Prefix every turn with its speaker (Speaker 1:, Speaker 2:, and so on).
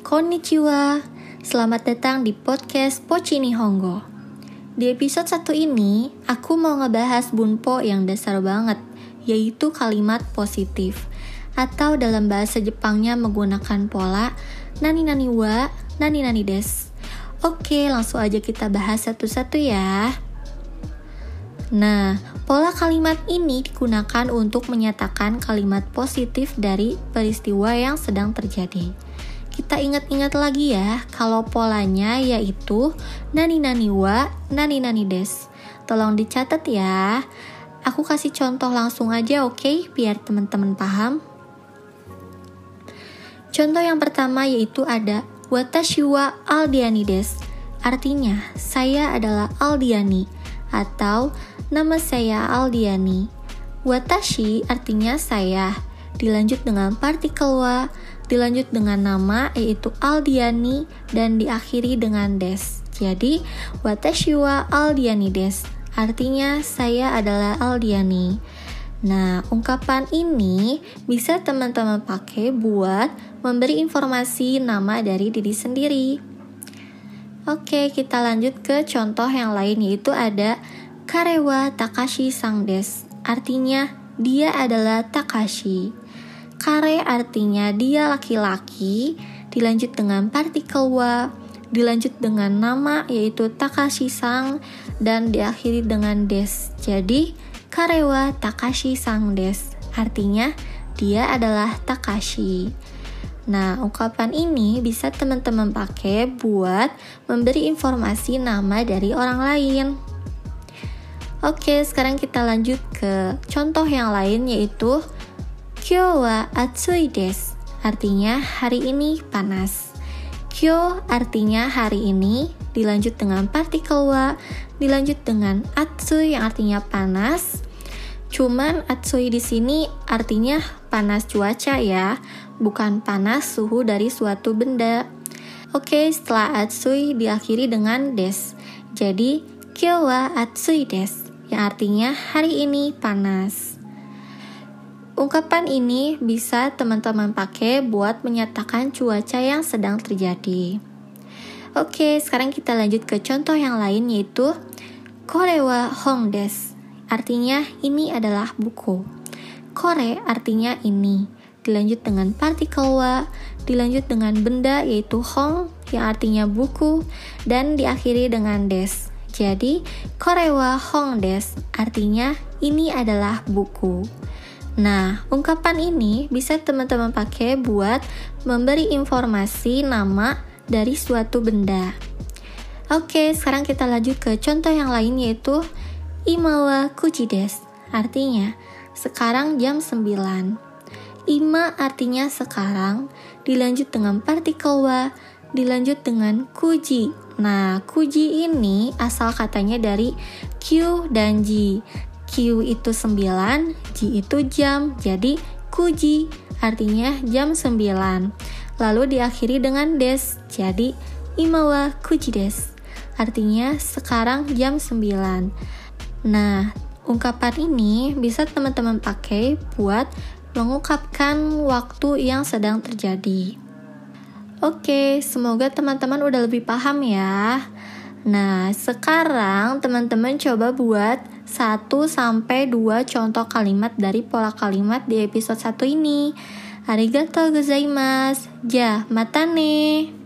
Speaker 1: Konnichiwa, selamat datang di podcast Pochi Nihongo. Di episode satu ini, aku mau ngebahas bunpo yang dasar banget, yaitu kalimat positif. Atau dalam bahasa Jepangnya menggunakan pola nani nani wa, nani nani des. Oke, langsung aja kita bahas satu-satu ya. Nah, pola kalimat ini digunakan untuk menyatakan kalimat positif dari peristiwa yang sedang terjadi kita ingat-ingat lagi ya, kalau polanya yaitu nani nani wa, nani nani des. Tolong dicatat ya. Aku kasih contoh langsung aja oke, okay? biar teman-teman paham. Contoh yang pertama yaitu ada watashi wa aldiani des. Artinya, saya adalah Aldiani atau nama saya Aldiani. Watashi artinya saya, dilanjut dengan partikel wa, dilanjut dengan nama yaitu Aldiani dan diakhiri dengan des. Jadi, watashi wa Aldiani des. Artinya saya adalah Aldiani. Nah, ungkapan ini bisa teman-teman pakai buat memberi informasi nama dari diri sendiri. Oke, kita lanjut ke contoh yang lain yaitu ada Karewa Takashi Sang des. Artinya dia adalah Takashi. Kare artinya dia laki-laki, dilanjut dengan partikel wa, dilanjut dengan nama yaitu Takashi Sang dan diakhiri dengan des. Jadi Karewa Takashi Sang des. Artinya dia adalah Takashi. Nah, ungkapan ini bisa teman-teman pakai buat memberi informasi nama dari orang lain. Oke, sekarang kita lanjut ke contoh yang lain yaitu Kyo wa atsui desu. Artinya hari ini panas. Kyo artinya hari ini, dilanjut dengan partikel wa, dilanjut dengan atsui yang artinya panas. Cuman atsui di sini artinya panas cuaca ya, bukan panas suhu dari suatu benda. Oke, setelah atsui diakhiri dengan des. Jadi, kyo wa atsui desu, yang artinya hari ini panas. Ungkapan ini bisa teman-teman pakai buat menyatakan cuaca yang sedang terjadi. Oke, sekarang kita lanjut ke contoh yang lain yaitu Kore wa hong des. Artinya ini adalah buku. Kore artinya ini. Dilanjut dengan partikel wa, dilanjut dengan benda yaitu hong yang artinya buku dan diakhiri dengan des. Jadi, kore wa hong des artinya ini adalah buku. Nah, ungkapan ini bisa teman-teman pakai buat memberi informasi nama dari suatu benda. Oke, sekarang kita lanjut ke contoh yang lain yaitu Imawa kujides. Artinya, sekarang jam 9. Ima artinya sekarang, dilanjut dengan partikel wa, dilanjut dengan kuji. Nah, kuji ini asal katanya dari Q dan J. Q itu 9, J itu jam, jadi kuji artinya jam 9. Lalu diakhiri dengan des, jadi imawa kuji des. Artinya sekarang jam 9. Nah, ungkapan ini bisa teman-teman pakai buat mengungkapkan waktu yang sedang terjadi. Oke, semoga teman-teman udah lebih paham ya. Nah, sekarang teman-teman coba buat 1 sampai 2 contoh kalimat dari pola kalimat di episode 1 ini. Arigatou gozaimasu. Ja, mata ne.